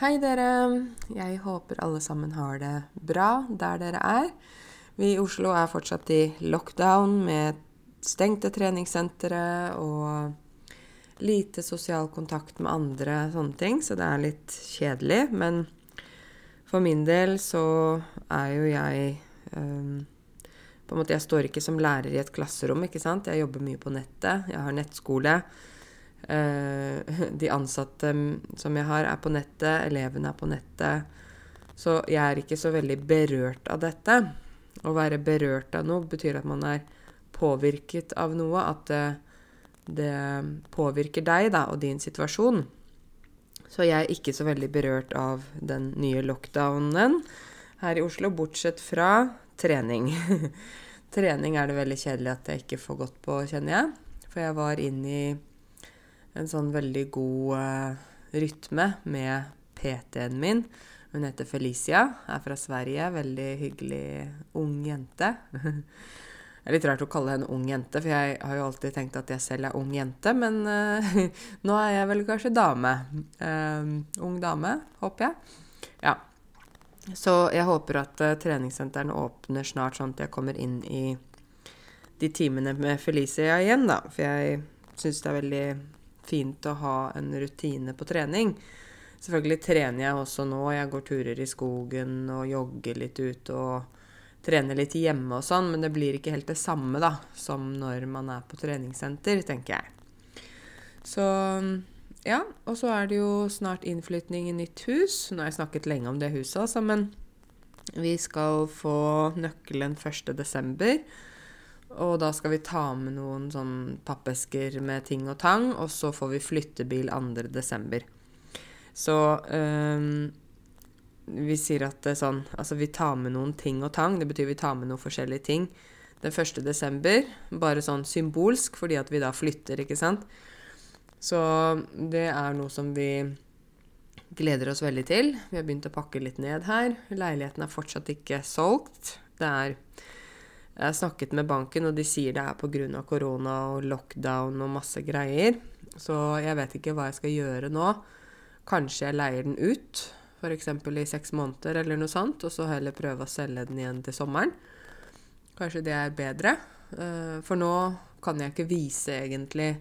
Hei, dere. Jeg håper alle sammen har det bra der dere er. Vi i Oslo er fortsatt i lockdown med stengte treningssentre og lite sosial kontakt med andre, sånne ting, så det er litt kjedelig. Men for min del så er jo jeg um, på en måte, Jeg står ikke som lærer i et klasserom, ikke sant. Jeg jobber mye på nettet. Jeg har nettskole. Uh, de ansatte som jeg har, er på nettet. Elevene er på nettet. Så jeg er ikke så veldig berørt av dette. Å være berørt av noe betyr at man er påvirket av noe. At det, det påvirker deg da, og din situasjon. Så jeg er ikke så veldig berørt av den nye lockdownen her i Oslo, bortsett fra trening. trening er det veldig kjedelig at jeg ikke får gått på, kjenner jeg. For jeg var inn i en sånn veldig god uh, rytme med PT-en min. Hun heter Felicia, er fra Sverige. Veldig hyggelig ung jente. Det er litt rart å kalle henne ung jente, for jeg har jo alltid tenkt at jeg selv er ung jente. Men uh, nå er jeg vel kanskje dame. Uh, ung dame, håper jeg. Ja. Så jeg håper at uh, treningssentrene åpner snart, sånn at jeg kommer inn i de timene med Felicia igjen, da. For jeg syns det er veldig fint å ha en rutine på trening. Selvfølgelig trener jeg også nå. Jeg går turer i skogen og jogger litt ut og trener litt hjemme og sånn, men det blir ikke helt det samme da, som når man er på treningssenter, tenker jeg. Så ja, og så er det jo snart innflytning i nytt hus. Nå har jeg snakket lenge om det huset, altså, men vi skal få nøkkelen 1.12. Og da skal vi ta med noen sånn pappesker med ting og tang, og så får vi flyttebil 2.12. Så øh, vi sier at det er sånn Altså, vi tar med noen ting og tang. Det betyr vi tar med noen forskjellige ting den 1.12. Bare sånn symbolsk, fordi at vi da flytter, ikke sant. Så det er noe som vi gleder oss veldig til. Vi har begynt å pakke litt ned her. Leiligheten er fortsatt ikke solgt. Det er Jeg har snakket med banken, og de sier det er pga. korona og lockdown og masse greier. Så jeg vet ikke hva jeg skal gjøre nå. Kanskje jeg leier den ut, f.eks. i seks måneder eller noe sånt, og så heller prøve å selge den igjen til sommeren. Kanskje det er bedre. Eh, for nå kan jeg ikke vise egentlig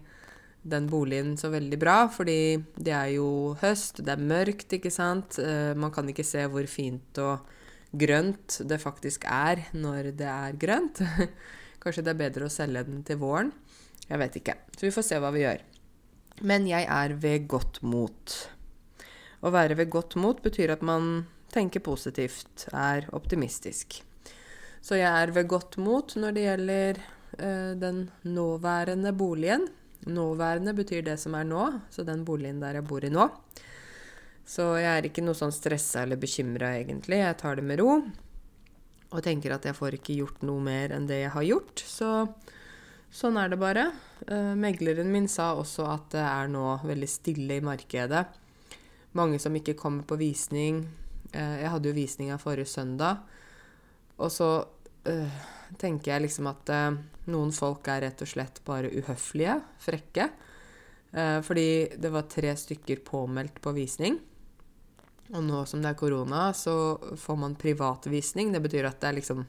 den boligen så veldig bra, fordi det er jo høst, det er mørkt, ikke sant. Uh, man kan ikke se hvor fint og grønt det faktisk er når det er grønt. Kanskje det er bedre å selge den til våren. Jeg vet ikke. Så vi får se hva vi gjør. Men jeg er ved godt mot. Å være ved godt mot betyr at man tenker positivt, er optimistisk. Så jeg er ved godt mot når det gjelder øh, den nåværende boligen. Nåværende betyr det som er nå, så den boligen der jeg bor i nå. Så jeg er ikke noe sånn stressa eller bekymra, egentlig. Jeg tar det med ro. Og tenker at jeg får ikke gjort noe mer enn det jeg har gjort. Så sånn er det bare. Uh, megleren min sa også at det er nå veldig stille i markedet. Mange som ikke kommer på visning. Uh, jeg hadde jo visninga forrige søndag. Og så uh, tenker jeg liksom at noen folk er rett og slett bare uhøflige, frekke. Fordi det var tre stykker påmeldt på visning. Og nå som det er korona, så får man privatvisning. Det betyr at det er liksom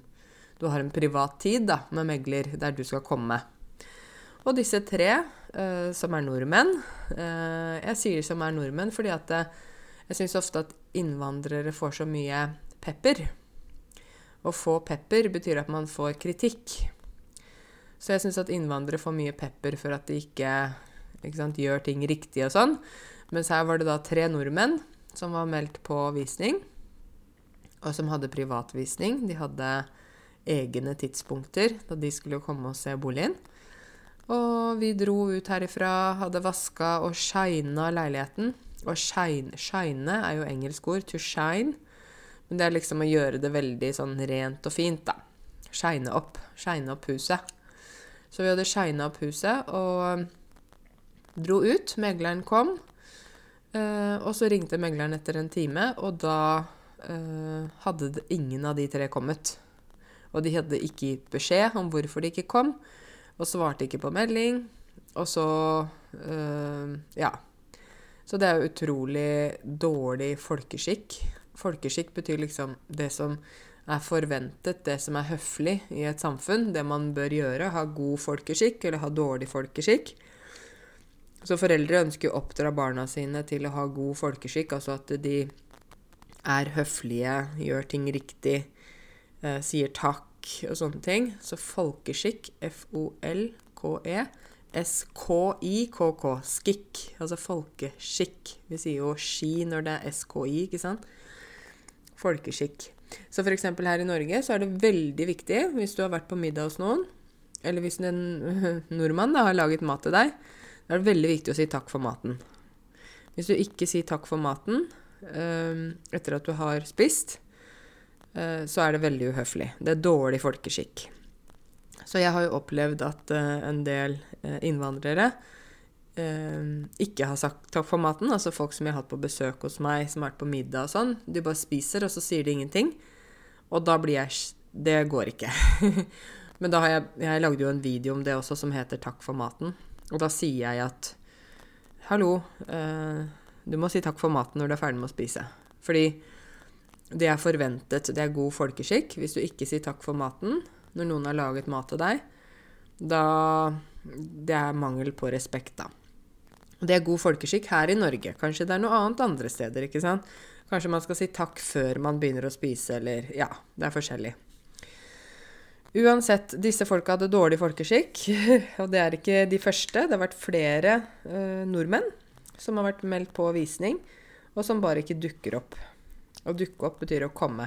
Du har en privat tid da, med megler der du skal komme. Og disse tre, uh, som er nordmenn Jeg sier som er nordmenn fordi at jeg syns ofte at innvandrere får så mye pepper. Å få pepper betyr at man får kritikk. Så jeg syns at innvandrere får mye pepper for at de ikke, ikke sant, gjør ting riktig og sånn. Mens her var det da tre nordmenn som var meldt på visning, og som hadde privatvisning. De hadde egne tidspunkter da de skulle komme og se boligen. Og vi dro ut herifra, hadde vaska og shina leiligheten. Og shine, shine er jo engelsk ord. To shine. Men det er liksom å gjøre det veldig sånn rent og fint, da. Shine opp. Shine opp huset. Så vi hadde shina opp huset og dro ut. Megleren kom. Uh, og så ringte megleren etter en time, og da uh, hadde ingen av de tre kommet. Og de hadde ikke gitt beskjed om hvorfor de ikke kom, og svarte ikke på melding. Og så uh, Ja. Så det er jo utrolig dårlig folkeskikk. Folkeskikk betyr liksom det som er forventet, det som er høflig i et samfunn. Det man bør gjøre. Ha god folkeskikk eller ha dårlig folkeskikk. Så foreldre ønsker å oppdra barna sine til å ha god folkeskikk, altså at de er høflige, gjør ting riktig, eh, sier takk og sånne ting. Så folkeskikk, F-O-L-K-E, S-K-I-K-K. Skikk. Altså folkeskikk. Vi sier jo ski når det er SKI, ikke sant? Folkeskikk. Så f.eks. her i Norge så er det veldig viktig, hvis du har vært på middag hos noen, eller hvis en nordmann da, har laget mat til deg, da er det veldig viktig å si takk for maten. Hvis du ikke sier takk for maten øh, etter at du har spist, øh, så er det veldig uhøflig. Det er dårlig folkeskikk. Så jeg har jo opplevd at uh, en del uh, innvandrere uh, ikke har sagt takk for maten. Altså folk som jeg har hatt på besøk hos meg, som har vært på middag og sånn. De bare spiser, og så sier de ingenting. Og da blir jeg Det går ikke. Men da har jeg Jeg lagde jo en video om det også, som heter 'Takk for maten'. Og da sier jeg at Hallo, du må si takk for maten når du er ferdig med å spise. Fordi det er forventet. Det er god folkeskikk. Hvis du ikke sier takk for maten, når noen har laget mat til deg, da Det er mangel på respekt, da. Det er god folkeskikk her i Norge. Kanskje det er noe annet andre steder, ikke sant. Kanskje man skal si takk før man begynner å spise, eller Ja, det er forskjellig. Uansett, disse folka hadde dårlig folkeskikk, og det er ikke de første. Det har vært flere eh, nordmenn som har vært meldt på visning, og som bare ikke dukker opp. Å dukke opp betyr å komme.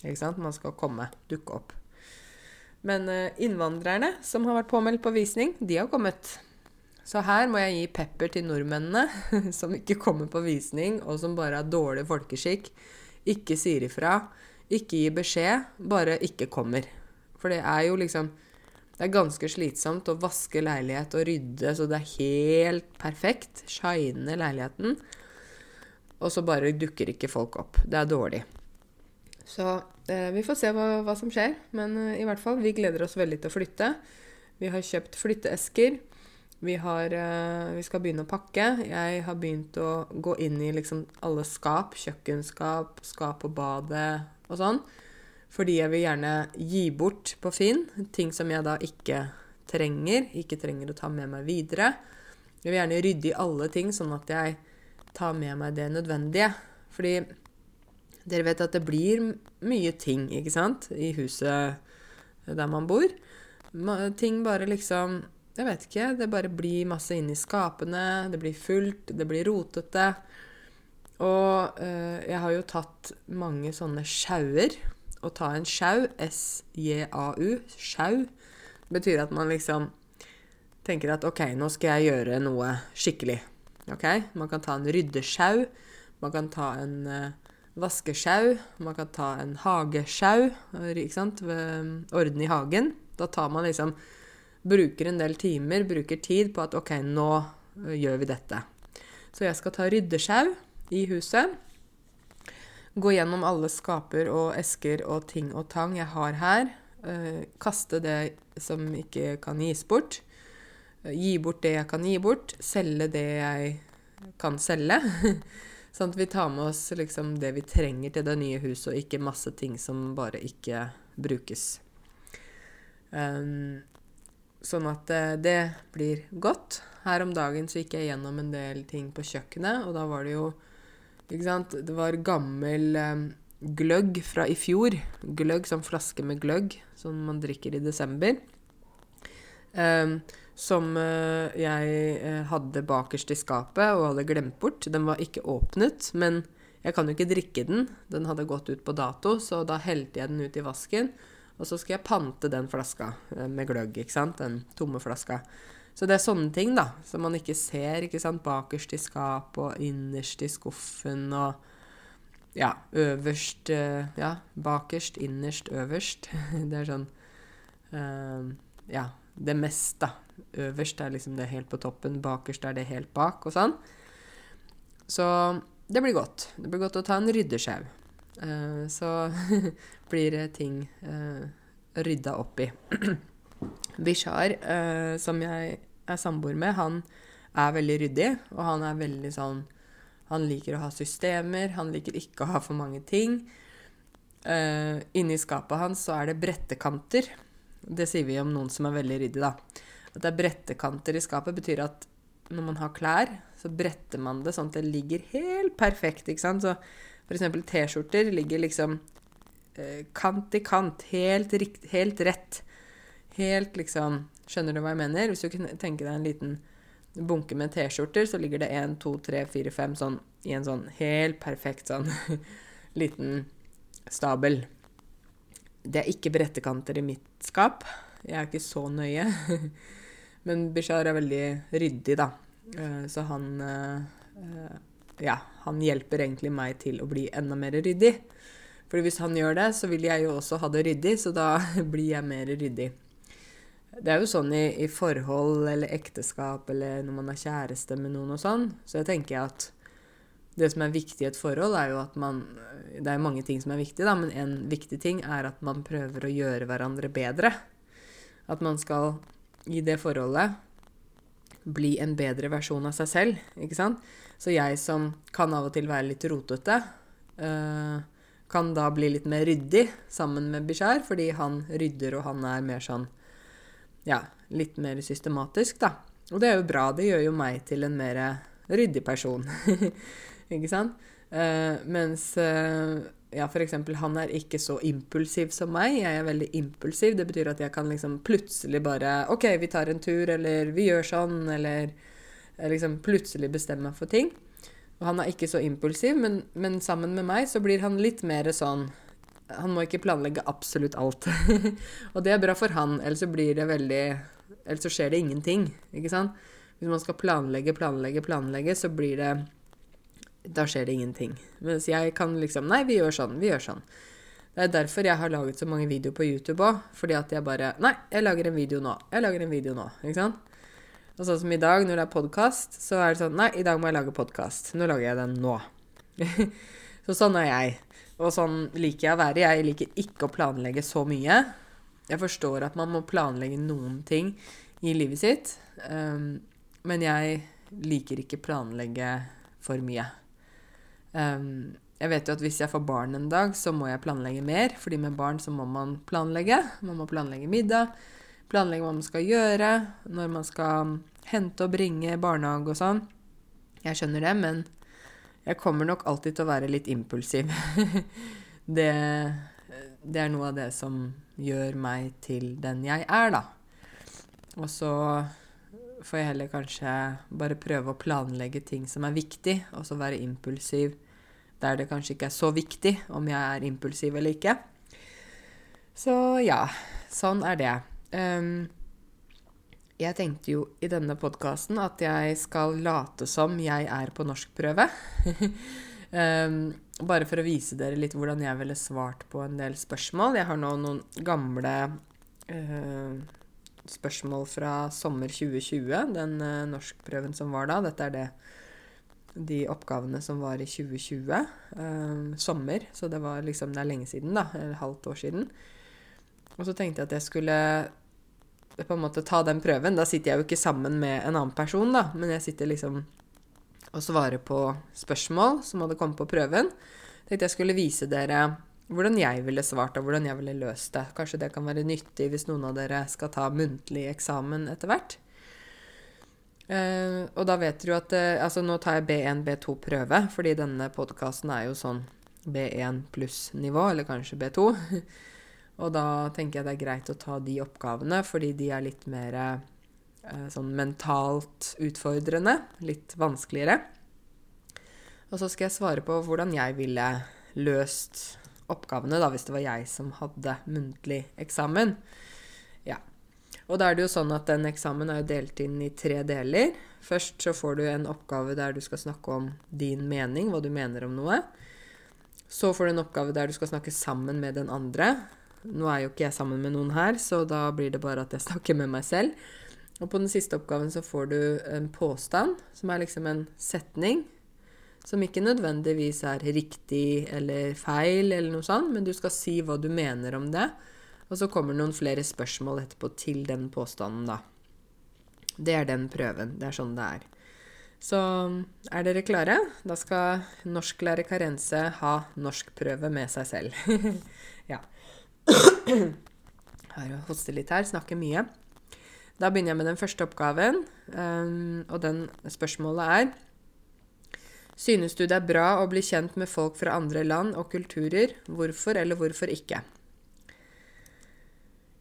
Ikke sant? Man skal komme, dukke opp. Men eh, innvandrerne som har vært påmeldt på visning, de har kommet. Så her må jeg gi pepper til nordmennene som ikke kommer på visning, og som bare har dårlig folkeskikk, ikke sier ifra, ikke gir beskjed, bare ikke kommer. For det er jo liksom Det er ganske slitsomt å vaske leilighet og rydde så det er helt perfekt. Shine leiligheten. Og så bare dukker ikke folk opp. Det er dårlig. Så eh, vi får se hva, hva som skjer. Men eh, i hvert fall, vi gleder oss veldig til å flytte. Vi har kjøpt flytteesker. Vi, har, eh, vi skal begynne å pakke. Jeg har begynt å gå inn i liksom alle skap. Kjøkkenskap, skap på badet og sånn. Fordi jeg vil gjerne gi bort på Finn ting som jeg da ikke trenger. Ikke trenger å ta med meg videre. Jeg vil gjerne rydde i alle ting, sånn at jeg tar med meg det nødvendige. Fordi dere vet at det blir mye ting, ikke sant, i huset der man bor. Ting bare liksom Jeg vet ikke. Det bare blir masse inni skapene. Det blir fullt. Det blir rotete. Og øh, jeg har jo tatt mange sånne sjauer. Å ta en sjau, S-J-A-U, sjau, betyr at man liksom tenker at OK, nå skal jeg gjøre noe skikkelig. OK? Man kan ta en ryddesjau. Man kan ta en uh, vaskesjau. Man kan ta en hagesjau, ikke sant, orden i hagen. Da tar man liksom Bruker en del timer, bruker tid på at OK, nå gjør vi dette. Så jeg skal ta ryddesjau i huset. Gå gjennom alle skaper og esker og ting og tang jeg har her. kaste det som ikke kan gis bort. gi bort det jeg kan gi bort. Selge det jeg kan selge. Sånn at vi tar med oss liksom det vi trenger til det nye huset, og ikke masse ting som bare ikke brukes. Um, sånn at det blir godt. Her om dagen så gikk jeg gjennom en del ting på kjøkkenet, og da var det jo Ikke sant Det var gammel um, gløgg fra i fjor. Gløgg, sånn flaske med gløgg som man drikker i desember. Um, som uh, jeg hadde bakerst i skapet og hadde glemt bort. Den var ikke åpnet, men jeg kan jo ikke drikke den. Den hadde gått ut på dato, så da helte jeg den ut i vasken. Og så skal jeg pante den flaska med gløgg, ikke sant? Den tomme flaska. Så det er sånne ting, da, som man ikke ser, ikke sant? Bakerst i skapet og innerst i skuffen og ja, øverst Ja, bakerst, innerst, øverst. det er sånn Ja, det meste. Øverst er liksom det helt på toppen, bakerst er det helt bak, og sånn. Så det blir godt. Det blir godt å ta en ryddesjau. Uh, så blir det ting uh, rydda opp i. Bishar, uh, som jeg er samboer med, han er veldig ryddig, og han er veldig sånn Han liker å ha systemer. Han liker ikke å ha for mange ting. Uh, inni skapet hans så er det brettekanter. Det sier vi om noen som er veldig ryddig, da. At det er brettekanter i skapet, betyr at når man har klær, så bretter man det sånn at det ligger helt perfekt. ikke sant? Så f.eks. T-skjorter ligger liksom eh, kant i kant, helt, helt rett. Helt liksom Skjønner du hva jeg mener? Hvis du kunne tenke deg en liten bunke med T-skjorter, så ligger det én, to, tre, fire, fem sånn i en sånn helt perfekt sånn liten stabel. Det er ikke brettekanter i mitt skap. Jeg er ikke så nøye. Men Bishar er veldig ryddig, da. Eh, så han eh, Ja, han hjelper egentlig meg til å bli enda mer ryddig. For hvis han gjør det, så vil jeg jo også ha det ryddig, så da blir jeg mer ryddig. Det er jo sånn i, i, forhold eller ekteskap eller når man er kjæreste med noen og sånn, så jeg tenker at det som er viktig i et forhold, er jo at man Det er mange ting som er viktig, da, men en viktig ting er at man prøver å gjøre hverandre bedre. At man skal i det forholdet bli en bedre versjon av seg selv, ikke sant? Så jeg som kan av og til være litt rotete, uh, kan da bli litt mer ryddig sammen med Bishar, fordi han rydder, og han er mer sånn ja, litt mer systematisk, da. Og det er jo bra. Det gjør jo meg til en mer ryddig person. ikke sant? Uh, mens uh, ja, f.eks. han er ikke så impulsiv som meg. Jeg er veldig impulsiv. Det betyr at jeg kan liksom plutselig bare OK, vi tar en tur, eller vi gjør sånn, eller liksom plutselig bestemme meg for ting. Og han er ikke så impulsiv, men, men, sammen med meg så blir han litt mer sånn Han må ikke planlegge absolutt alt. og det er bra for han, ellers så blir det veldig Ellers så skjer det ingenting, ikke sant? Hvis man skal planlegge, planlegge, planlegge, så blir det da skjer det ingenting. Mens jeg kan liksom Nei, vi gjør sånn. Vi gjør sånn. Det er derfor jeg har laget så mange videoer på YouTube òg. Fordi at jeg bare Nei, jeg lager en video nå. Jeg lager en video nå. Ikke sant? Og sånn som i dag, når det er podkast, så er det sånn Nei, i dag må jeg lage podkast. Nå lager jeg den nå. så sånn er jeg. Og sånn liker jeg å være. Jeg liker ikke å planlegge så mye. Jeg forstår at man må planlegge noen ting i livet sitt. Um, men jeg liker ikke planlegge for mye. Um, jeg vet jo at hvis jeg får barn en dag, så må jeg planlegge mer. fordi med barn så må man planlegge. Man må planlegge middag, planlegge hva man skal gjøre, når man skal hente og bringe barnehage og sånn. Jeg skjønner det, men jeg kommer nok alltid til å være litt impulsiv. det, det er noe av det som gjør meg til den jeg er, da. Og så får jeg heller kanskje bare prøve å planlegge ting som er viktig, og så være impulsiv der det kanskje ikke er så viktig om jeg er impulsiv eller ikke. Så ja, sånn er det. Um, jeg tenkte jo i denne podkasten at jeg skal late som jeg er på norskprøve. um, bare for å vise dere litt hvordan jeg ville svart på en del spørsmål. Jeg har nå noen gamle uh, spørsmål fra sommer 2020, den uh, norskprøven som var da. Dette er det de oppgavene som var i 2020. Uh, sommer, så det var liksom Det er lenge siden, da. Et halvt år siden. Og så tenkte jeg at jeg skulle på en måte ta den prøven. Da sitter jeg jo ikke sammen med en annen person, da, men jeg sitter liksom og svarer på spørsmål som hadde kommet på prøven. Tenkte jeg skulle vise dere hvordan jeg ville svart, og hvordan jeg ville løst det. Kanskje det kan være nyttig hvis noen av dere skal ta muntlig eksamen etter hvert. Uh, og da vet dere jo at uh, Altså, nå tar jeg B1, B2-prøve, fordi denne podkasten er jo sånn B1 pluss-nivå, eller kanskje B2. og da tenker jeg det er greit å ta de oppgavene, fordi de er litt mer eh, sånn mentalt utfordrende. Litt vanskeligere. Og så skal jeg svare på hvordan jeg ville løst oppgavene, da, hvis det var jeg som hadde muntlig eksamen. Ja. Og da er det jo sånn at den eksamen er jo delt inn i tre deler. Først så får du en oppgave der du skal snakke om din mening, hva du mener om noe. Så får du en oppgave der du skal snakke sammen med den andre. Nå er jo ikke jeg sammen med noen her, så da blir det bare at jeg snakker med meg selv. Og på den siste oppgaven så får du en påstand, som er liksom en setning. Som ikke nødvendigvis er riktig eller feil, eller noe sånt, men du skal si hva du mener om det. Og så kommer noen flere spørsmål etterpå til den påstanden, da. Det er den prøven. Det er sånn det er. Så er dere klare? Da skal norsklærer Karense ha norskprøve med seg selv. ja. Har å hoste litt her, snakker mye. Da begynner jeg med den første oppgaven, um, og den spørsmålet er Synes du det er bra å bli kjent med folk fra andre land og kulturer? Hvorfor eller hvorfor ikke?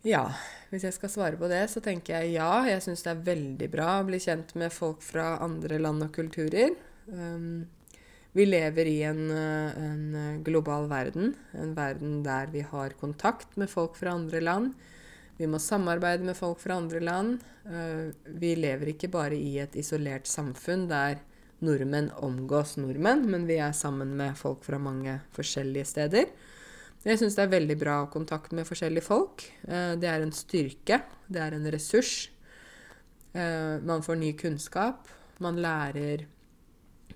Ja, hvis jeg skal svare på det, så tenker jeg ja. Jeg syns det er veldig bra å bli kjent med folk fra andre land og kulturer. Um, vi lever i en, en, global verden, en verden der vi har kontakt med folk fra andre land. Vi må samarbeide med folk fra andre land. Uh, vi lever ikke bare i et isolert samfunn der nordmenn omgås nordmenn, men vi er sammen med folk fra mange forskjellige steder. Jeg syns det er veldig bra å ha kontakt med forskjellige folk. Eh, det er en styrke. Det er en ressurs. Eh, man får ny kunnskap. Man lærer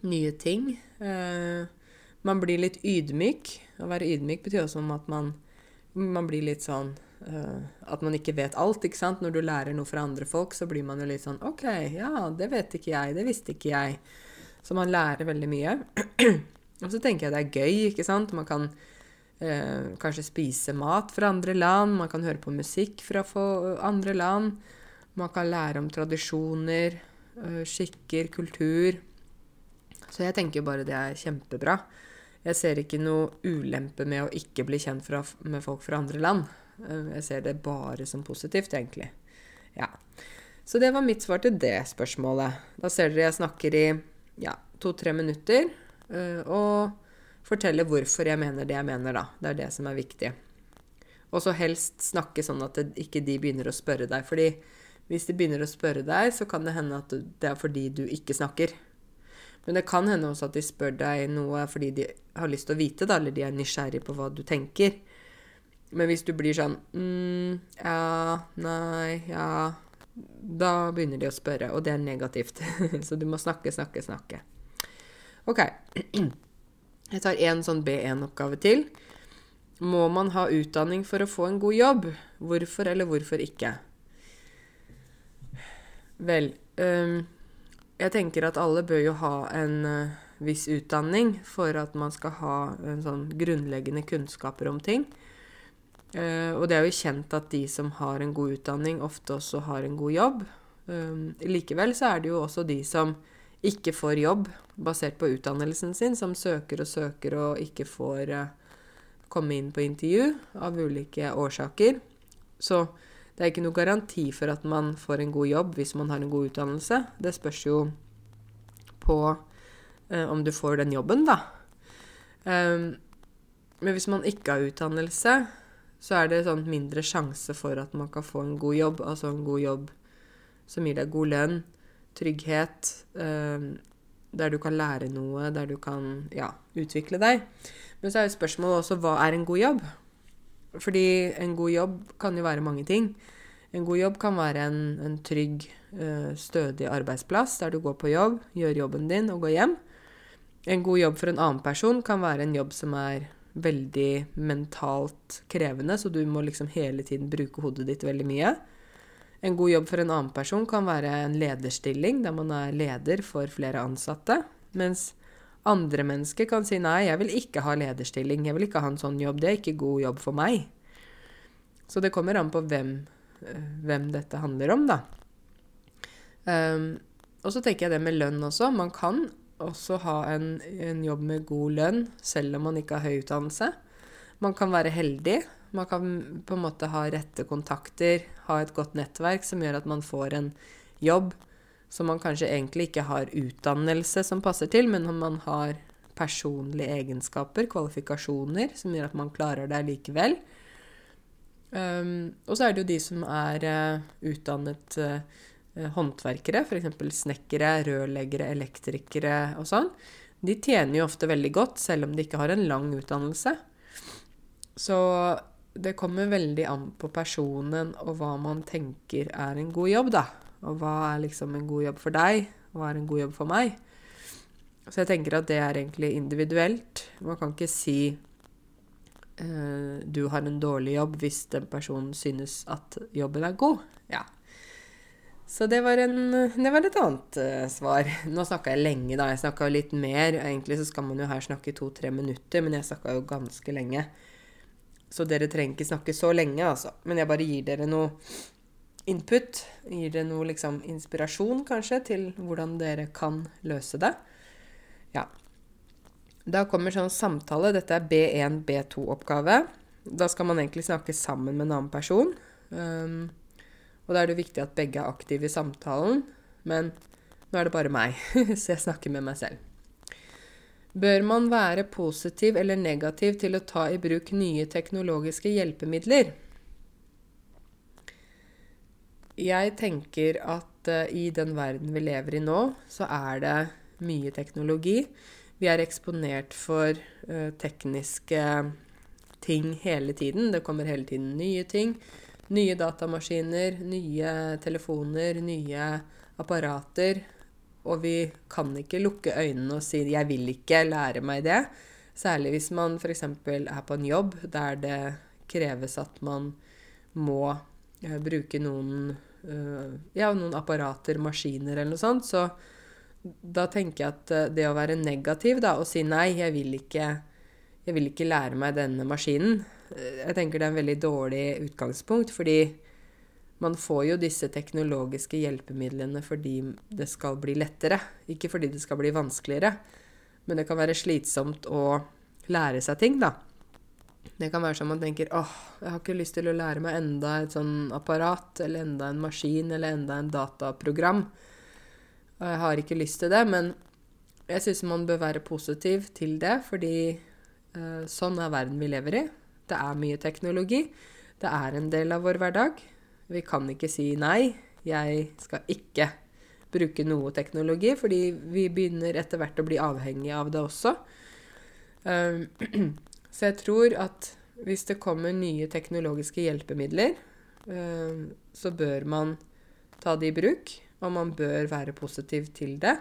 nye ting. Eh, man blir litt ydmyk. Å være ydmyk betyr også at man, man blir litt sånn At man ikke vet alt, ikke sant. Når du lærer noe fra andre folk, så blir man jo litt sånn OK, ja, det vet ikke jeg. Det visste ikke jeg. Så man lærer veldig mye. Og så tenker jeg det er gøy, ikke sant. Man kan Eh, kanskje spise mat fra andre land. Man kan høre på musikk fra andre land. Man kan lære om tradisjoner, eh, skikker, kultur. Så jeg tenker jo bare det er kjempebra. Jeg ser ikke noe ulempe med å ikke bli kjent fra, med folk fra andre land. Eh, jeg ser det bare som positivt, egentlig. Ja. Så det var mitt svar til det spørsmålet. Da ser dere jeg snakker i ja, to-tre minutter. Eh, og forteller hvorfor jeg mener det jeg mener, da. Det er det som er viktig. Og så helst snakke sånn at det, ikke de begynner å spørre deg. Fordi hvis de begynner å spørre deg, så kan det hende at det er fordi du ikke snakker. Men det kan hende også at de spør deg noe fordi de har lyst til å vite, da, eller de er nysgjerrig på hva du tenker. Men hvis du blir sånn mm, Ja, nei, ja Da begynner de å spørre, og det er negativt. så du må snakke, snakke, snakke. OK. Jeg tar én sånn B1-oppgave til. Må man ha utdanning for å få en god jobb? Hvorfor eller hvorfor ikke? Vel um, Jeg tenker at alle bør jo ha en uh, viss utdanning for at man skal ha en sånn grunnleggende kunnskaper om ting. Uh, og det er jo kjent at de som har en god utdanning, ofte også har en god jobb. Um, likevel så er det jo også de som ikke får jobb basert på utdannelsen sin, som søker og søker og ikke får uh, komme inn på intervju av ulike årsaker. Så det er ikke noe garanti for at man får en god jobb hvis man har en god utdannelse. Det spørs jo på eh, om du får den jobben, da. Um, men hvis man ikke har utdannelse, så er det sånn mindre sjanse for at man kan få en god jobb. Altså en god jobb som gir deg god lønn, trygghet, eh, der du kan lære noe, der du kan ja, utvikle deg. Men så er jo spørsmålet også hva er en god jobb? Fordi en god jobb kan jo være mange ting. En god jobb kan være en, en trygg, eh, stødig arbeidsplass der du går på jobb, gjør jobben din og går hjem. En god jobb for en annen person kan være en jobb som er veldig mentalt krevende, så du må liksom hele tiden bruke hodet ditt veldig mye. En god jobb for en annen person kan være en lederstilling, der man er leder for flere ansatte. Mens andre mennesker kan si nei, jeg vil ikke ha lederstilling, jeg vil ikke ha en sånn jobb, det er ikke god jobb for meg. Så det kommer an på hvem, eh, hvem dette handler om, da. Um, og så tenker jeg det med lønn også. Man kan også ha en, en jobb med god lønn selv om man ikke har høy utdannelse. Man kan være heldig man kan på en måte ha rette kontakter, ha et godt nettverk som gjør at man får en jobb som man kanskje egentlig ikke har utdannelse som passer til, men om man har personlige egenskaper, kvalifikasjoner, som gjør at man klarer det likevel. Um, og så er det jo de som er uh, utdannet uh, håndverkere, f.eks. snekkere, rørleggere, elektrikere og sånn. De tjener jo ofte veldig godt, selv om de ikke har en lang utdannelse. Så det kommer veldig an på personen og hva man tenker er en god jobb, da. Og hva er liksom en god jobb for deg, hva er en god jobb for meg. Så jeg tenker at det er egentlig individuelt. Man kan ikke si uh, du har en dårlig jobb hvis den personen synes at jobben er god. Ja. Så det var, en, det var et annet uh, svar. Nå snakka jeg lenge, da. Jeg snakka litt mer. Egentlig så skal man jo her snakke i to-tre minutter, men jeg snakka jo ganske lenge. Så dere trenger ikke snakke så lenge, altså. Men jeg bare gir dere noe input. Gir det noe liksom inspirasjon, kanskje, til hvordan dere kan løse det. Ja. Da kommer sånn samtale. Dette er B1, B2-oppgave. Da skal man egentlig snakke sammen med en annen person. Um, og da er det viktig at begge er aktive i samtalen, men nå er det bare meg, så jeg snakker med meg selv. Bør man være positiv eller negativ til å ta i bruk nye teknologiske hjelpemidler? Jeg tenker at uh, i den verden vi lever i nå, så er det mye teknologi. Vi er eksponert for uh, tekniske ting hele tiden. Det kommer hele tiden nye ting. Nye datamaskiner, nye telefoner, nye apparater. Og vi kan ikke lukke øynene og si 'jeg vil ikke lære meg det'. Særlig hvis man f.eks. er på en jobb der det kreves at man må bruke noen, uh, ja, noen apparater, maskiner eller noe sånt. Så da tenker jeg at uh, det å være negativ da, og si 'nei, jeg vil ikke, jeg vil ikke lære meg denne maskinen', jeg tenker det er en veldig dårlig utgangspunkt, fordi man får jo disse teknologiske hjelpemidlene fordi det skal bli lettere, ikke fordi det skal bli vanskeligere. Men det kan være slitsomt å lære seg ting, da. Det kan være sånn man tenker åh, jeg har ikke lyst til å lære meg enda et sånn apparat, eller enda en maskin, eller enda en dataprogram. Og jeg har ikke lyst til det, men jeg syns man bør være positiv til det, fordi uh, sånn er verden vi lever i. Det er mye teknologi. Det er en del av vår hverdag. Vi kan ikke si nei, jeg skal ikke bruke noe teknologi, fordi vi begynner etter hvert å bli avhengig av det også. Um, så jeg tror at hvis det kommer nye teknologiske hjelpemidler, um, så bør man ta det i bruk, og man bør være positiv til det.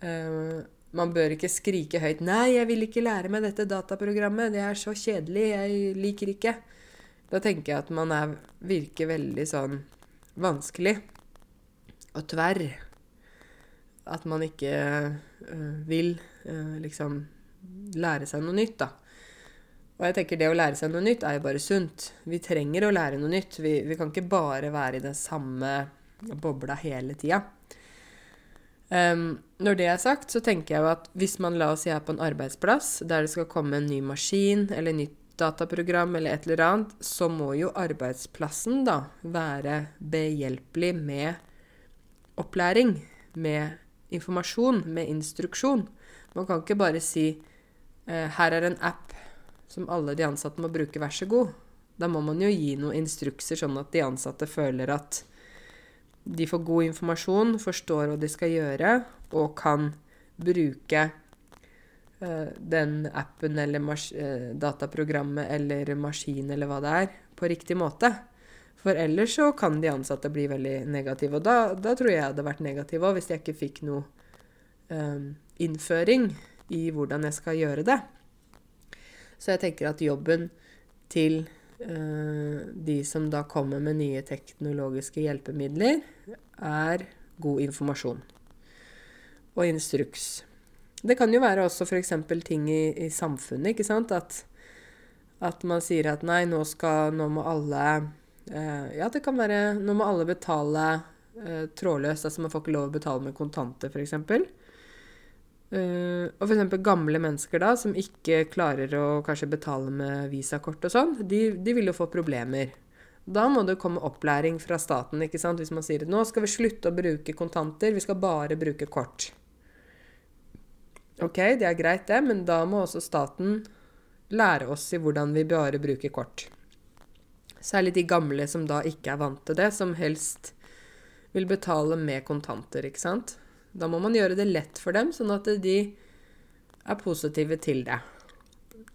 Um, man bør ikke skrike høyt 'Nei, jeg vil ikke lære meg dette dataprogrammet. Det er så kjedelig. Jeg liker ikke.' Da tenker jeg at man er, virker veldig sånn vanskelig og tverr. At man ikke øh, vil øh, liksom lære seg noe nytt, da. Og jeg tenker det å lære seg noe nytt er jo bare sunt. Vi trenger å lære noe nytt. Vi, vi kan ikke bare være i den samme bobla hele tida. Um, når det er sagt, så tenker jeg jo at hvis man la oss si er på en arbeidsplass der det skal komme en ny maskin eller nytt dataprogram eller et eller annet, så må jo arbeidsplassen da være behjelpelig med opplæring, med informasjon, med instruksjon. Man kan ikke bare si eh, her er en app som alle de ansatte må bruke, vær så god. Da må man jo gi noen instrukser, sånn at de ansatte føler at de får god informasjon, forstår hva de skal gjøre, og kan bruke uh, den appen eller uh, dataprogrammet eller maskin eller hva det er, på riktig måte. For ellers så kan de ansatte bli veldig negative. Og da, da tror jeg jeg hadde vært negativ òg, hvis jeg ikke fikk noe um, innføring i hvordan jeg skal gjøre det. Så jeg tenker at jobben til uh, de som da kommer med nye teknologiske hjelpemidler, er god informasjon og instruks. Det kan jo være også f.eks. ting i, i, samfunnet, ikke sant. At, at, man sier at nei, nå skal Nå må alle uh, Ja, det kan være Nå må alle betale uh, trådløst. Altså man får ikke lov å betale med kontanter, f.eks. Uh, og f.eks. gamle mennesker da, som ikke klarer å kanskje betale med visakort og sånn, de, de, vil jo få problemer. Da må det komme opplæring fra staten ikke sant? hvis man sier at nå skal vi slutte å bruke kontanter, vi skal bare bruke kort. Ok, det er greit det, men da må også staten lære oss i hvordan vi bare bruker kort. Særlig de gamle som da ikke er vant til det, som helst vil betale med kontanter, ikke sant. Da må man gjøre det lett for dem, sånn at de er positive til det.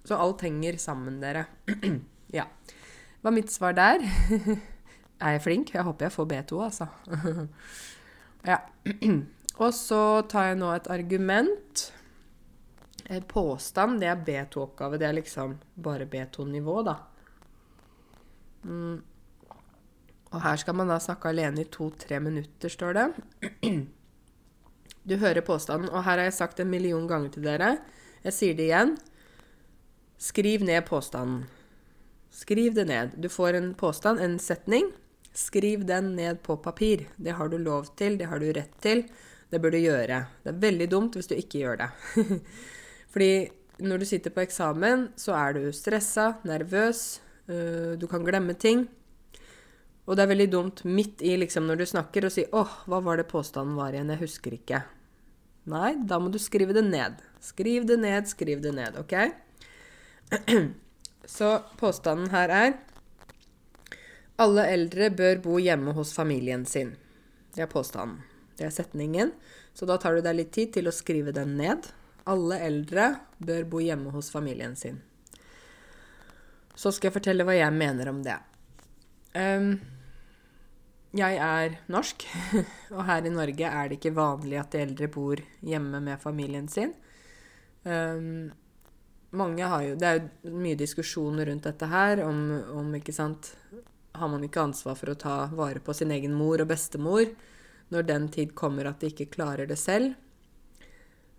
Så alt henger sammen, dere. ja. Er mitt svar der? er jeg flink? Jeg håper jeg får B2, altså. ja. Og så tar jeg nå et argument. En påstand, det er B2-oppgave. Det er liksom bare B2-nivå, da. Mm. Og her skal man da snakke alene i to-tre minutter, står det. Du hører påstanden, og her har jeg sagt en million ganger til dere. Jeg sier det igjen. Skriv ned påstanden. Skriv det ned. Du får en påstand, en setning. Skriv den ned på papir. Det har du lov til, det har du rett til. Det bør du gjøre. Det er veldig dumt hvis du ikke gjør det. Fordi når du sitter på eksamen, så er du stressa, nervøs, øh, du kan glemme ting. Og det er veldig dumt midt i liksom når du snakker, å si 'Åh, hva var det påstanden var igjen? Jeg husker ikke'. Nei, da må du skrive det ned. Skriv det ned, skriv det ned, OK? Så påstanden her er alle eldre bør bo hjemme hos familien sin. Det er påstanden. Det er setningen. Så da tar du deg litt tid til å skrive den ned. Alle eldre bør bo hjemme hos familien sin. Så skal jeg fortelle hva jeg mener om det. Um, jeg er norsk, og her i Norge er det ikke vanlig at de eldre bor hjemme med familien sin. Um, jo Det er jo mye diskusjoner rundt dette her om, om sant Har man ikke ansvar for å ta vare på sin egen mor og bestemor når den tid kommer at de ikke klarer det selv?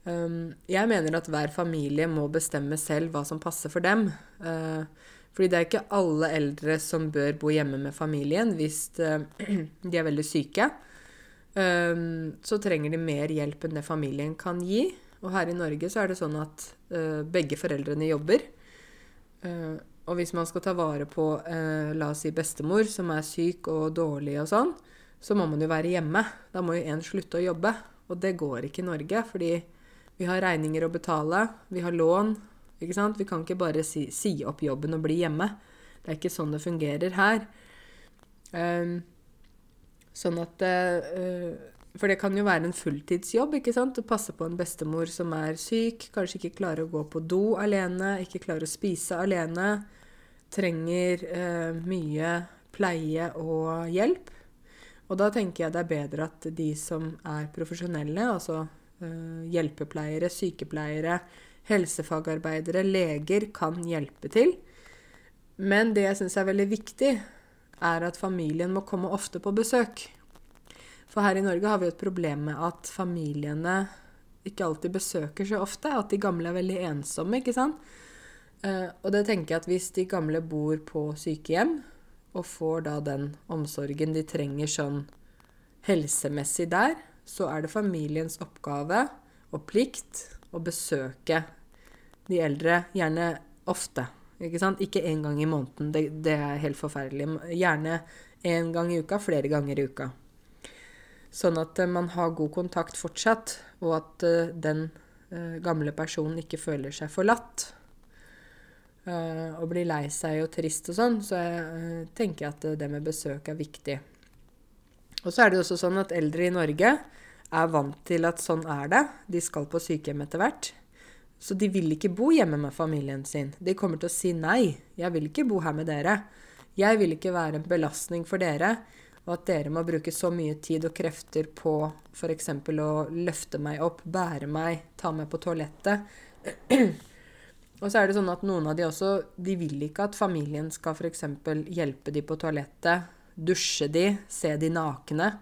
Um, jeg mener at hver familie må bestemme selv hva som passer for dem. Uh, fordi det er ikke alle eldre som bør bo hjemme med familien hvis uh, de er veldig syke. Um, så trenger de mer hjelp enn det familien kan gi. Og her i Norge så er det sånn at uh, begge foreldrene jobber. Uh, og hvis man skal ta vare på la oss si bestemor som er syk og dårlig og sånn, så må man jo være hjemme. Da må jo en slutte å jobbe. Og det går ikke i Norge, fordi vi har regninger å betale, vi har lån, ikke sant? Vi kan ikke bare si, si, opp jobben og bli hjemme. Det er ikke sånn det fungerer her. Um, sånn at uh, For det kan jo være en fulltidsjobb ikke sant? å passe på en bestemor som er syk, kanskje ikke klarer å gå på do alene, ikke klarer å spise alene, trenger uh, mye pleie og hjelp. Og da tenker jeg det er bedre at de som er profesjonelle, altså uh, hjelpepleiere, sykepleiere, helsefagarbeidere, leger kan hjelpe til. Men det jeg syns er veldig viktig, er at familien må komme ofte på besøk. For her i Norge har vi et problem med at familiene ikke alltid besøker så ofte. At de gamle er veldig ensomme, ikke sant. Uh, og det tenker jeg at hvis de gamle bor på sykehjem, og får da den omsorgen de trenger sånn helsemessig der, så er det familiens oppgave og plikt å besøke de eldre gjerne ofte. Ikke sant? Ikke én gang i måneden. Det, det, er helt forferdelig. Gjerne én gang i uka, flere ganger i uka. Sånn at uh, man har god kontakt fortsatt, og at uh, den uh, gamle personen ikke føler seg forlatt. og blir lei seg og trist og sånn. Så jeg tenker at det med besøk er viktig. Og så er det også sånn at eldre i Norge er vant til at sånn er det. De skal på sykehjem etter hvert. Så de vil ikke bo hjemme med familien sin. De kommer til å si nei. Jeg vil ikke bo her med dere. Jeg vil ikke være en belastning for dere, og at dere må bruke så mye tid og krefter på f.eks. å løfte meg opp, bære meg, ta meg på toalettet. og så er det sånn at noen av de også de vil ikke at familien skal f.eks. hjelpe de på toalettet, dusje de, se de nakne.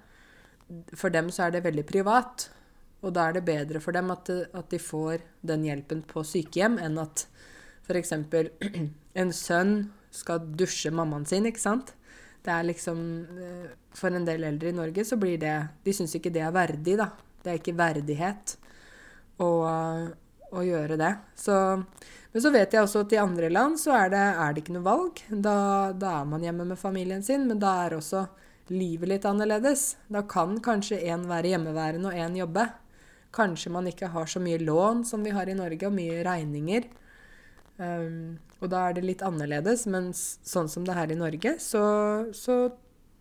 For dem så er det veldig privat. Og da er det bedre for dem at, at de får den hjelpen på sykehjem, enn at f.eks. en sønn skal dusje mammaen sin, ikke sant. Det er liksom eh, For en del eldre i Norge så blir det De syns ikke det er verdig, da. Det er ikke verdighet å, å gjøre det. Så, men så vet jeg også at i andre land så er det, er det ikke noe valg. Da, da, er man hjemme med familien sin, men da er også livet litt annerledes. Da kan kanskje én være hjemmeværende og én jobbe. Kanskje man ikke har så mye lån som vi har i Norge, og mye regninger. Um, og da er det litt annerledes, men sånn som det er her i Norge, så, så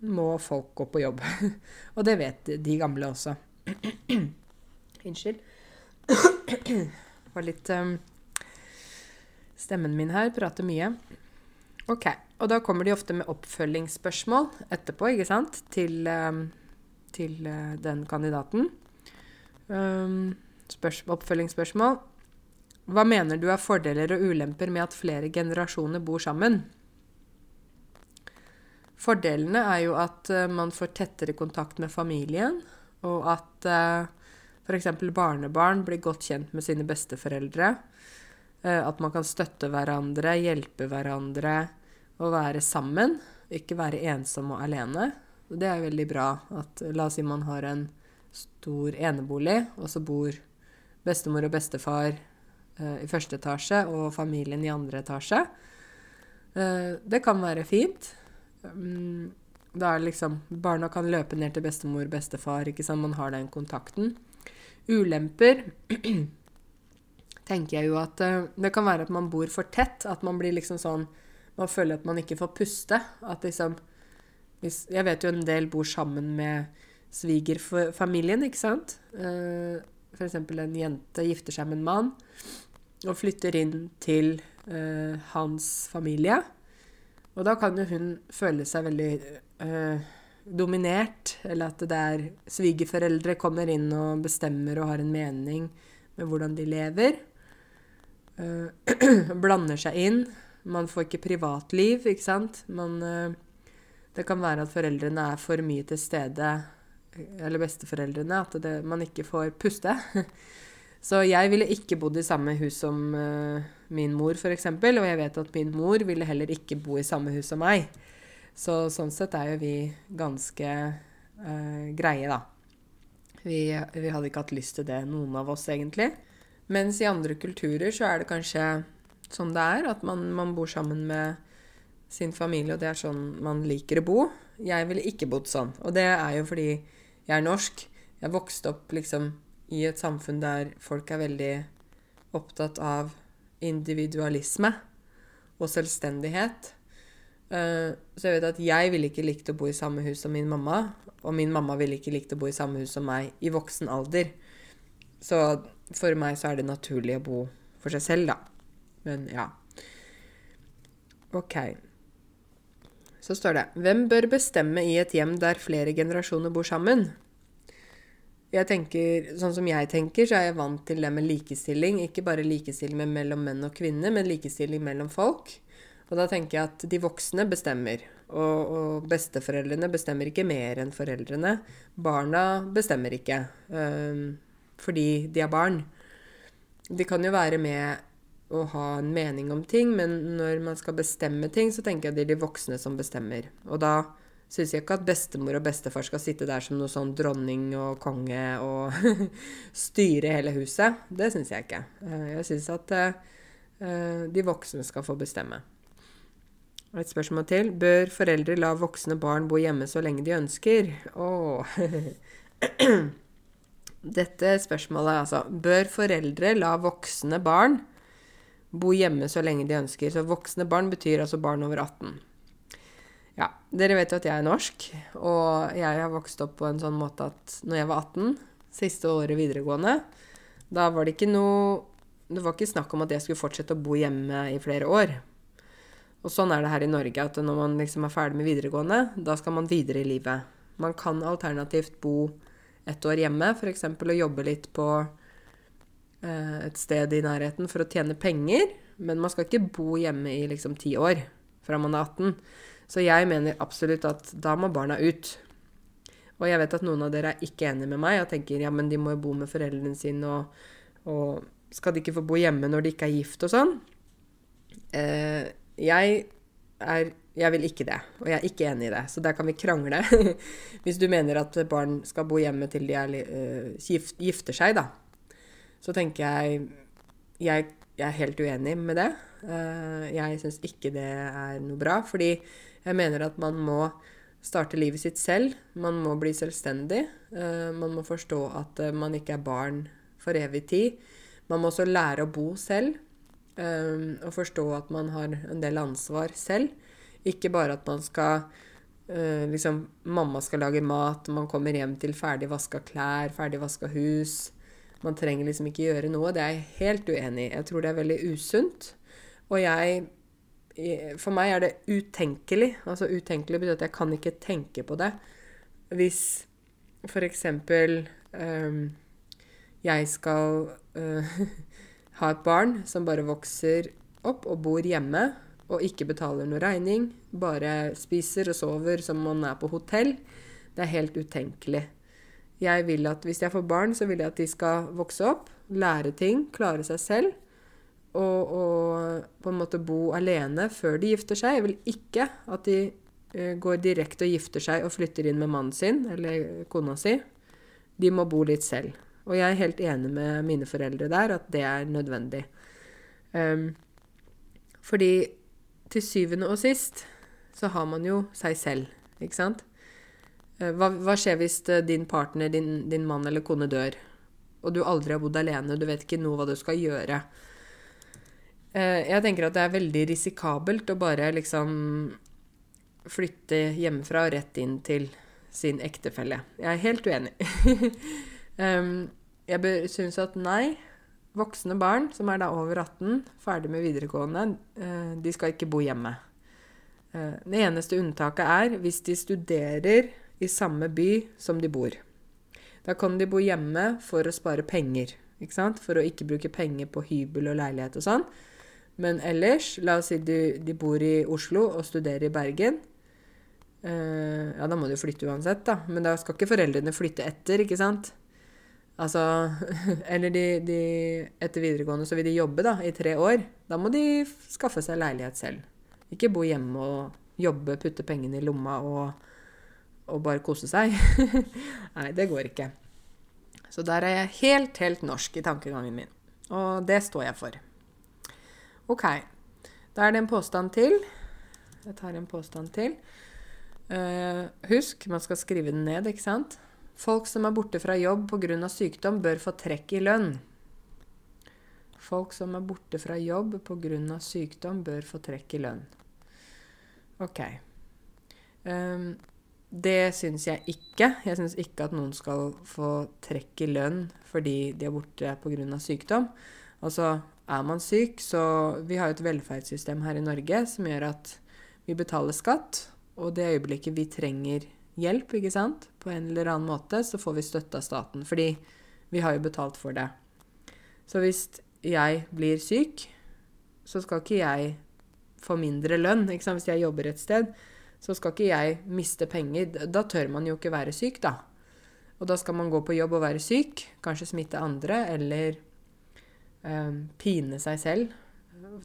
må folk gå på jobb. og det vet de gamle også. Unnskyld. Det var litt um, Stemmen min her prater mye. OK. Og da kommer de ofte med oppfølgingsspørsmål etterpå, ikke sant, til, um, til uh, den kandidaten. Um, oppfølgingsspørsmål. Hva mener du er fordeler og ulemper med at flere generasjoner bor sammen? Fordelene er jo at uh, man får tettere kontakt med familien, og at uh, f.eks. barnebarn blir godt kjent med sine besteforeldre. Uh, at man kan støtte hverandre, hjelpe hverandre og være sammen. Ikke være ensom og alene. Det er veldig bra at La oss si man har en stor enebolig, og så bor bestemor og bestefar uh, i første etasje og familien i andre etasje. Uh, det kan være fint. Um, da er liksom Barna kan løpe ned til bestemor og bestefar. ikke sant? Man har den kontakten. Ulemper tenker jeg jo at uh, det kan være at man bor for tett. At man blir liksom sånn Man føler at man ikke får puste. At liksom hvis, Jeg vet jo en del bor sammen med svigerfamilien, ikke sant. Uh, F.eks. en jente gifter seg med en mann og flytter inn til uh, hans familie. Og da kan jo hun føle seg veldig uh, dominert, eller at det er svigerforeldre kommer inn og bestemmer og har en mening med hvordan de lever. Uh, blander seg inn. Man får ikke privatliv, ikke sant. Man, det kan være at foreldrene er for mye til stede eller besteforeldrene, at det, man ikke får puste. Så jeg ville ikke bodd i samme hus som uh, min mor, f.eks. Og jeg vet at min mor ville heller ikke bo i samme hus som meg. Så sånn sett er jo vi ganske uh, greie, da. Vi, vi, hadde ikke hatt lyst til det, noen av oss, egentlig. Mens i andre kulturer så er det kanskje sånn det er, at man, man bor sammen med sin familie, og det er sånn man liker å bo. Jeg ville ikke bodd sånn. Og det er jo fordi jeg er norsk. Jeg vokste opp liksom i et samfunn der folk er veldig opptatt av individualisme og selvstendighet. Uh, så jeg vet at jeg ville ikke likt å bo i samme hus som min mamma, og min mamma ville ikke likt å bo i samme hus som meg i voksen alder. Så for meg så er det naturlig å bo for seg selv, da. Men ja. OK. Så står det Hvem bør bestemme i et hjem der flere generasjoner bor sammen? Jeg tenker, Sånn som jeg tenker, så er jeg vant til det med likestilling. Ikke bare likestilling mellom menn og kvinner, men likestilling mellom folk. Og da tenker jeg at de voksne bestemmer. Og, og besteforeldrene bestemmer ikke mer enn foreldrene. Barna bestemmer ikke. øh, fordi de er barn. De kan jo være med å ha en mening om ting, men når man skal bestemme ting, så tenker jeg det er de voksne som bestemmer. Og da syns jeg ikke at bestemor og bestefar skal sitte der som noe sånn dronning og konge og styre hele huset. Det syns jeg ikke. Eh, jeg syns at uh, de voksne skal få bestemme. Et spørsmål til. Bør foreldre la voksne barn bo hjemme så lenge de ønsker? Åh. Dette spørsmålet, altså. Bør foreldre la voksne barn bo hjemme så lenge de ønsker. Så voksne barn betyr altså barn over 18. Ja, dere vet jo at jeg er norsk, og jeg har vokst opp på en sånn måte at når jeg var 18, siste året videregående, da var det ikke noe Det var ikke snakk om at jeg skulle fortsette å bo hjemme i flere år. Og sånn er det her i Norge, at når man liksom er ferdig med videregående, da skal man videre i livet. Man kan alternativt bo et år hjemme, f.eks. å jobbe litt på et sted i nærheten for å tjene penger, men man skal ikke bo hjemme i liksom ti år fra man er 18. Så jeg mener absolutt at da må barna ut. Og jeg vet at noen av dere er ikke enige med meg og tenker ja, men de må jo bo med foreldrene sine, og, og skal de ikke få bo hjemme når de ikke er gift og sånn? Eh, jeg er jeg vil ikke det, og jeg er ikke enig i det. Så der kan vi krangle. Hvis du mener at barn skal bo hjemme til de er, uh, gifter seg, da så tenker jeg Jeg, jeg er helt uenig med det. Eh, jeg syns ikke det er noe bra, fordi jeg mener at man må starte livet sitt selv. Man må bli selvstendig. Eh, man må forstå at eh, man ikke er barn for evig tid. Man må også lære å bo selv, og forstå at man har en del ansvar selv. Ikke bare at man skal liksom Mamma skal lage mat, man kommer hjem til ferdig vaska klær, ferdig vaska hus. Man trenger liksom ikke gjøre noe. Det er jeg helt uenig i. Jeg tror det er veldig usunt. Og jeg For meg er det utenkelig. Altså utenkelig betyr at jeg kan ikke tenke på det. Hvis f.eks. Um, jeg skal uh, ha et barn som bare vokser opp og bor hjemme og ikke betaler noe regning, bare spiser og sover som om man er på hotell, det er helt utenkelig. Jeg vil at Hvis jeg får barn, så vil jeg at de skal vokse opp, lære ting, klare seg selv. Og, og på en måte bo alene før de gifter seg. Jeg vil ikke at de uh, går direkte og gifter seg og flytter inn med mannen sin eller kona si. De må bo litt selv. Og jeg er helt enig med mine foreldre der at det er nødvendig. Um, fordi til syvende og sist så har man jo seg selv, ikke sant? Eh, hva, hva, skjer hvis eh, din partner, din, din, mann eller kone dør, og du aldri har bodd alene, du vet ikke noe hva du skal gjøre? Eh, jeg tenker at det er veldig risikabelt å bare liksom flytte hjemmefra og rett inn til sin ektefelle. Jeg er helt uenig. jeg syns at nei, voksne barn som er da over 18, ferdig med videregående, de skal ikke bo hjemme. Det eneste unntaket er hvis de studerer i samme by som de bor. Da kan de bo hjemme for å spare penger, ikke sant? for å ikke bruke penger på hybel og leilighet og sånn. Men ellers, la oss si de, de bor i Oslo og studerer i Bergen. Uh, ja, da må de flytte uansett, da. Men da skal ikke foreldrene flytte etter, ikke sant? Altså Eller de, de, Etter videregående så vil de jobbe, da, i tre år. Da må de skaffe seg leilighet selv. Ikke bo hjemme og jobbe, putte pengene i lomma og og bare kose seg. Nei, det går ikke. Så der er jeg helt, helt norsk i tankegangen min. Og det står jeg for. OK. Da er det en påstand til. Jeg tar en påstand til. Uh, husk, man skal skrive den ned, ikke sant? Folk som er borte fra jobb pga. sykdom, bør få trekk i lønn. Folk som er borte fra jobb pga. sykdom, bør få trekk i lønn. OK. Um, det syns jeg ikke. Jeg syns ikke at noen skal få trekk i lønn fordi de er borte pga. sykdom. Altså, er man syk, så Vi har jo et velferdssystem her i Norge som gjør at vi betaler skatt, og det øyeblikket vi trenger hjelp, ikke sant, på en eller annen måte, så får vi støtte av staten. Fordi vi har jo betalt for det. Så hvis jeg blir syk, så skal ikke jeg få mindre lønn. Ikke sant? Hvis jeg jobber et sted, så skal ikke jeg miste penger. Da tør man jo ikke være syk, da. Og da skal man gå på jobb og være syk, kanskje smitte andre, eller eh, pine seg selv.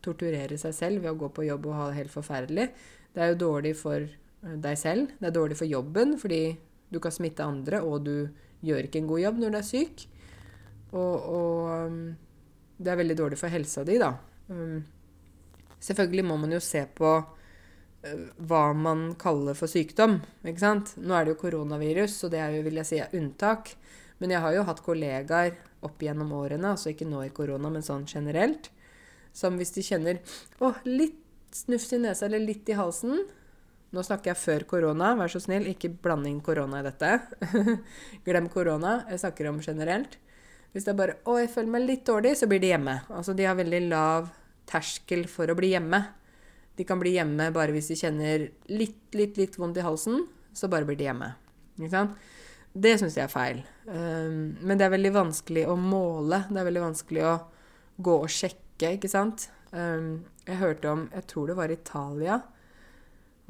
Torturere seg selv ved å gå på jobb og ha det helt forferdelig. Det er jo dårlig for eh, deg selv. Det er dårlig for jobben, fordi du kan smitte andre, og du gjør ikke en god jobb når du er syk. Og, og um, det er veldig dårlig for helsa di, da. Um, selvfølgelig må man jo se på hva man kaller for sykdom. ikke sant? Nå er det jo koronavirus, så det er jo, vil jeg si, unntak. Men jeg har jo hatt kollegaer opp gjennom årene, altså ikke nå i korona, men sånn generelt, som hvis de kjenner å, litt snufs i nesa eller litt i halsen Nå snakker jeg før korona, vær så snill, ikke blande inn korona i dette. Glem korona. Jeg snakker om generelt. Hvis det er bare 'Å, jeg føler meg litt dårlig', så blir de hjemme. Altså, de har veldig lav terskel for å bli hjemme. De kan bli hjemme bare hvis de kjenner litt, litt, litt vondt i halsen. Så bare blir de hjemme. Ikke sant? Det syns jeg er feil. Um, men det er veldig vanskelig å måle. Det er veldig vanskelig å gå og sjekke, ikke sant. Um, jeg hørte om Jeg tror det var Italia.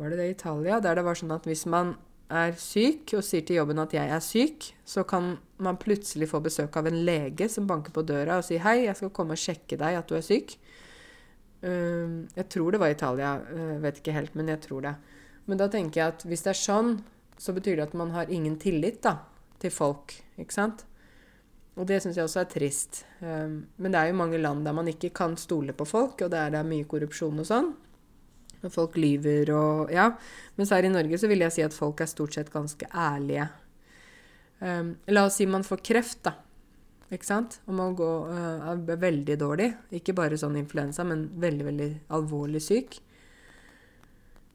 Var det det Italia? Der det var sånn at hvis man er syk og sier til jobben at 'jeg er syk', så kan man plutselig få besøk av en lege som banker på døra og sier 'hei, jeg skal komme og sjekke deg at du er syk'. Uh, jeg tror det var Italia, jeg vet ikke helt, men jeg tror det. Men da tenker jeg at hvis det er sånn, så betyr det at man har ingen tillit da, til folk. Ikke sant? Og det syns jeg også er trist. Um, men det er jo mange land der man ikke kan stole på folk, og der det er mye korrupsjon og sånn. Og folk lyver og Ja. Mens her i Norge så vil jeg si at folk er stort sett ganske ærlige. Um, la oss si man får kreft, da. Ikke sant? Og man går, uh, er veldig dårlig. Ikke bare sånn influensa, men veldig, veldig alvorlig syk.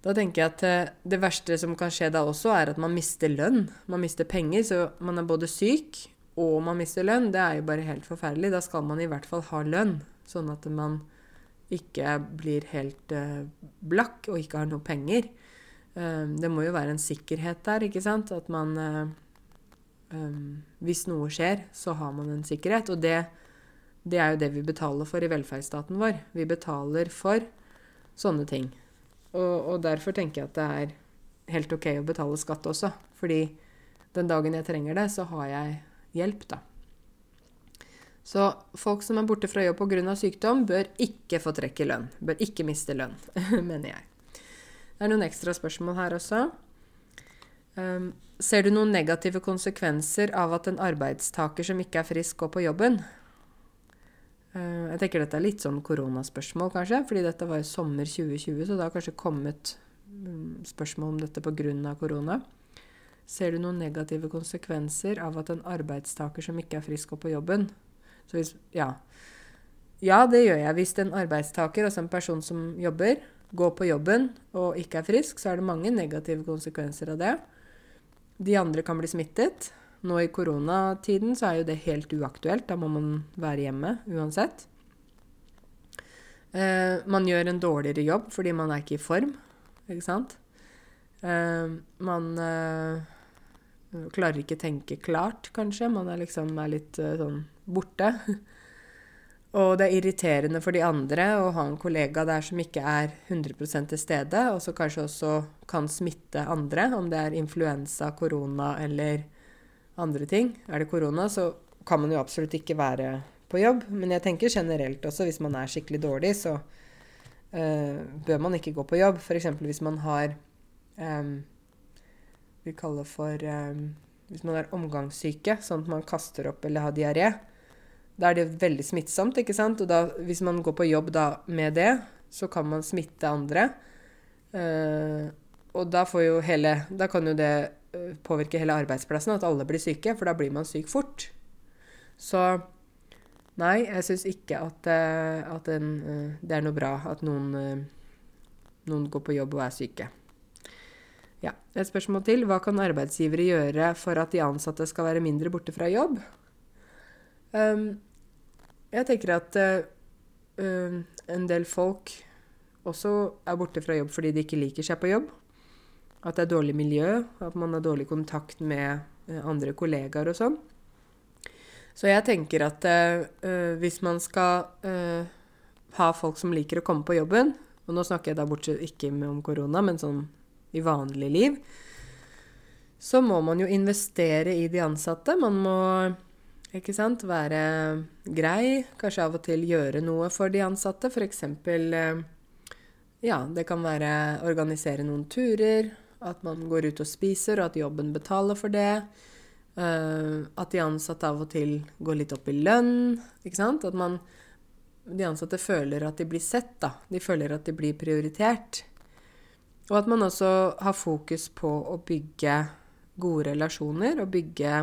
Da tenker jeg at uh, det verste som kan skje da også, er at man mister lønn. Man mister penger, så man er både syk og man mister lønn. Det er jo bare helt forferdelig. Da skal man i hvert fall ha lønn, sånn at man ikke blir helt uh, blakk og ikke har noe penger. det må jo være en sikkerhet der, ikke sant? At man um, Hvis noe skjer, så har man en sikkerhet. Og det, det, er jo det vi betaler for i velferdsstaten vår. Vi betaler for sånne ting. Og, og derfor tenker jeg at det er helt OK å betale skatt også. Fordi den dagen jeg trenger det, så har jeg hjelp, da. Så folk som er borte fra jobb pga. sykdom, bør ikke få trekk i lønn. Bør ikke miste lønn, mener jeg. Det er noen ekstra spørsmål her også. Um, ser du noen negative konsekvenser av at en arbeidstaker som ikke er frisk, går på jobben? Uh, jeg tenker dette er litt sånn koronaspørsmål, kanskje, fordi dette var jo sommer 2020, så det har kanskje kommet um, spørsmål om dette pga. korona. Ser du noen negative konsekvenser av at en arbeidstaker som ikke er frisk, går på jobben? Så hvis, ja. ja, det gjør jeg. Hvis en arbeidstaker, altså en person som jobber, går på jobben og ikke er frisk, så er det mange negative konsekvenser av det. De andre kan bli smittet. Nå i koronatiden så er jo det helt uaktuelt. Da må man være hjemme uansett. Eh, man gjør en dårligere jobb fordi man er ikke i form, ikke sant? Eh, man eh, klarer ikke tenke klart, kanskje. Man er liksom er litt eh, sånn borte. Og det er irriterende for de andre å ha en kollega der som ikke er 100 til stede, og som kanskje også kan smitte andre, om det er influensa, korona eller andre ting. Er det korona, så kan man jo absolutt ikke være på jobb. Men jeg tenker generelt også, hvis man er skikkelig dårlig, så uh, bør man ikke gå på jobb. F.eks. hvis man har um, Vi kaller for um, Hvis man er omgangssyke, sånn at man kaster opp eller har diaré da er det veldig smittsomt, ikke sant? Og da, hvis man går på jobb da med det, så kan man smitte andre. Uh, og da får jo hele Da kan jo det uh, påvirke hele arbeidsplassen, at alle blir syke, for da blir man syk fort. Så nei, jeg syns ikke at, uh, at en, det er noe bra at noen, noen går på jobb og er syke. Ja, Et spørsmål til. Hva kan arbeidsgivere gjøre for at de ansatte skal være mindre borte fra jobb? Um, jeg tenker at uh, en del folk også er borte fra jobb fordi de ikke liker seg på jobb. At det er dårlig miljø, at man har dårlig kontakt med uh, andre kollegaer og sånn. Så jeg tenker at uh, hvis man skal ha folk som liker å komme på jobben, og nå snakker jeg da bortsett ikke om korona, men sånn i vanlig liv, så må man jo investere i de ansatte. Man må ikke sant? Være grei. Kanskje av og til gjøre noe for de ansatte. F.eks. Eh, ja, det kan være organisere noen turer. At man går ut og spiser, og at jobben betaler for det. Uh, at de ansatte av og til går litt opp i lønn. Ikke sant? At man, de ansatte føler at de blir sett, da. De føler at de blir prioritert. Og at man også har fokus på å bygge gode relasjoner og bygge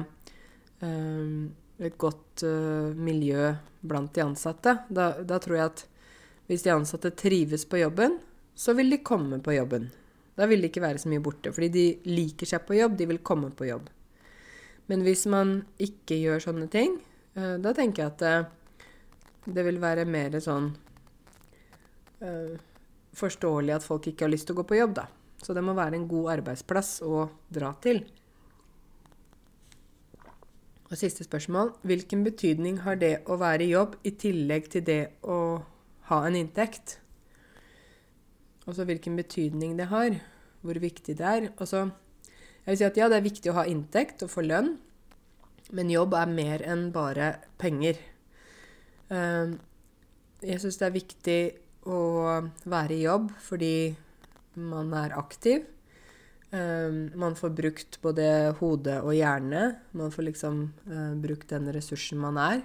um, et godt uh, miljø blant de ansatte. Da, da, tror jeg at hvis de ansatte trives på jobben, så vil de komme på jobben. Da vil de ikke være så mye borte, fordi de liker seg på jobb, de vil komme på jobb. Men hvis man ikke gjør sånne ting, uh, da tenker jeg at uh, det vil være mer sånn forståelig at folk ikke har lyst til å gå på jobb, da. Så det må være en god arbeidsplass å dra til. Og siste spørsmål. Hvilken betydning har det å være i jobb i tillegg til det å ha en inntekt? Altså hvilken betydning det har. Hvor viktig det er. Altså, jeg vil si at ja, det er viktig å ha inntekt og få lønn, men jobb er mer enn bare penger. Ehm, jeg syns det er viktig å være i jobb fordi man er aktiv. Um, man får brukt både hode og hjerne. Man får liksom uh, brukt den ressursen man er.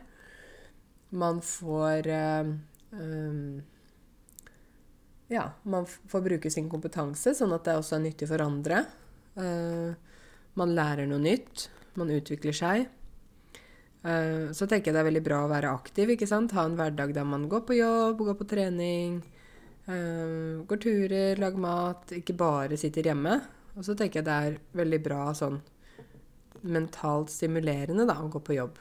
Man får uh, um, Ja, man får bruke sin kompetanse, sånn at det også er nyttig for andre. Uh, man lærer noe nytt. Man utvikler seg. så tenker jeg det er veldig bra å være aktiv. ikke sant? Ha en hverdag der man går på jobb, går på trening, går turer, lager mat. Ikke bare sitter hjemme. Og så tenker jeg det er veldig bra sånn mentalt stimulerende da, å gå på jobb.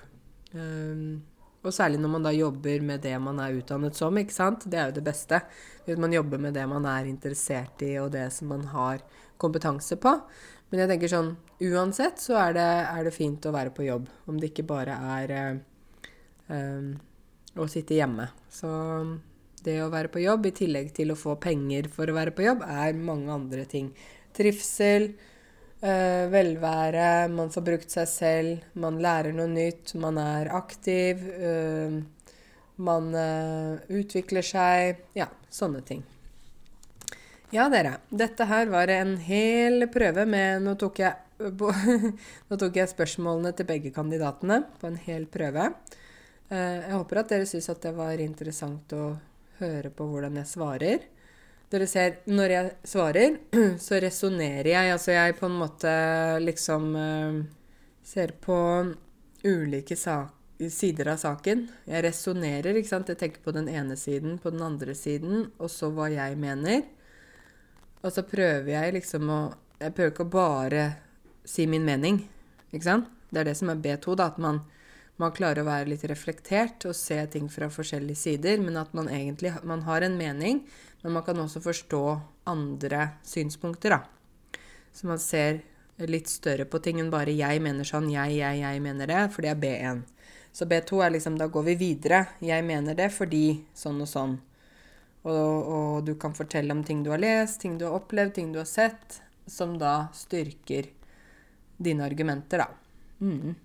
Um, og særlig når man da jobber med det man er utdannet som, ikke sant. Det er jo det beste. Hvis man jobber med det man er interessert i, og det som man har kompetanse på. Men jeg tenker sånn uansett så er det, er det fint å være på jobb. Om det ikke bare er um, å sitte hjemme. Så det å være på jobb, i tillegg til å få penger for å være på jobb, er mange andre ting. Trivsel, øh, velvære, man får brukt seg selv, man lærer noe nytt, man er aktiv, øh, man øh, utvikler seg Ja, sånne ting. Ja, dere. Dette her var en hel prøve med Nå tok jeg, nå tok jeg spørsmålene til begge kandidatene på en hel prøve. Eh, jeg håper at dere syns at det var interessant å høre på hvordan jeg svarer. Dere ser, når jeg svarer, så resonnerer jeg. Altså jeg på en måte liksom uh, ser på ulike sider av saken. Jeg resonnerer, ikke sant. Jeg tenker på den ene siden, på den andre siden, og så hva jeg mener. Og så prøver jeg liksom å Jeg prøver ikke å bare si min mening, ikke sant. Det er det som er B2, da. At man man klarer å være litt reflektert og se ting fra forskjellige sider, men at man egentlig man har en mening, men man kan også forstå andre synspunkter, da. Så man ser litt større på ting enn bare 'jeg mener sånn', 'jeg, jeg, jeg mener det', for det er B1. Så B2 er liksom da går vi videre. 'Jeg mener det fordi sånn og sånn'. Og, og du kan fortelle om ting du har lest, ting du har opplevd, ting du har sett, som da styrker dine argumenter, da. Mm.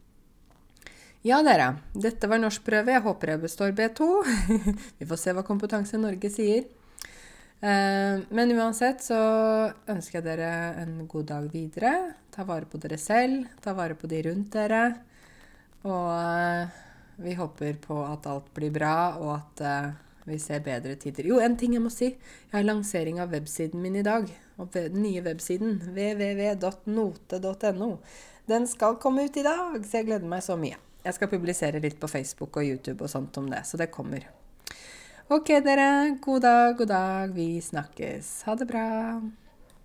Ja, dere. Dette var norskprøve. Jeg håper jeg består B2. Vi får se hva Kompetanse Norge sier. Eh, men uansett så ønsker jeg dere en god dag videre. Ta vare på dere selv. Ta vare på de rundt dere. Og eh, vi håper på at alt blir bra, og at eh, vi ser bedre tider. Jo, en ting jeg må si. Jeg har lansering av websiden min i dag. Den nye websiden. www.note.no. Den skal komme ut i dag, så jeg gleder meg så mye. Jeg skal publisere litt på Facebook og YouTube og sånt om det, så det kommer. Ok, dere. God dag, god dag. Vi snakkes. Ha det bra.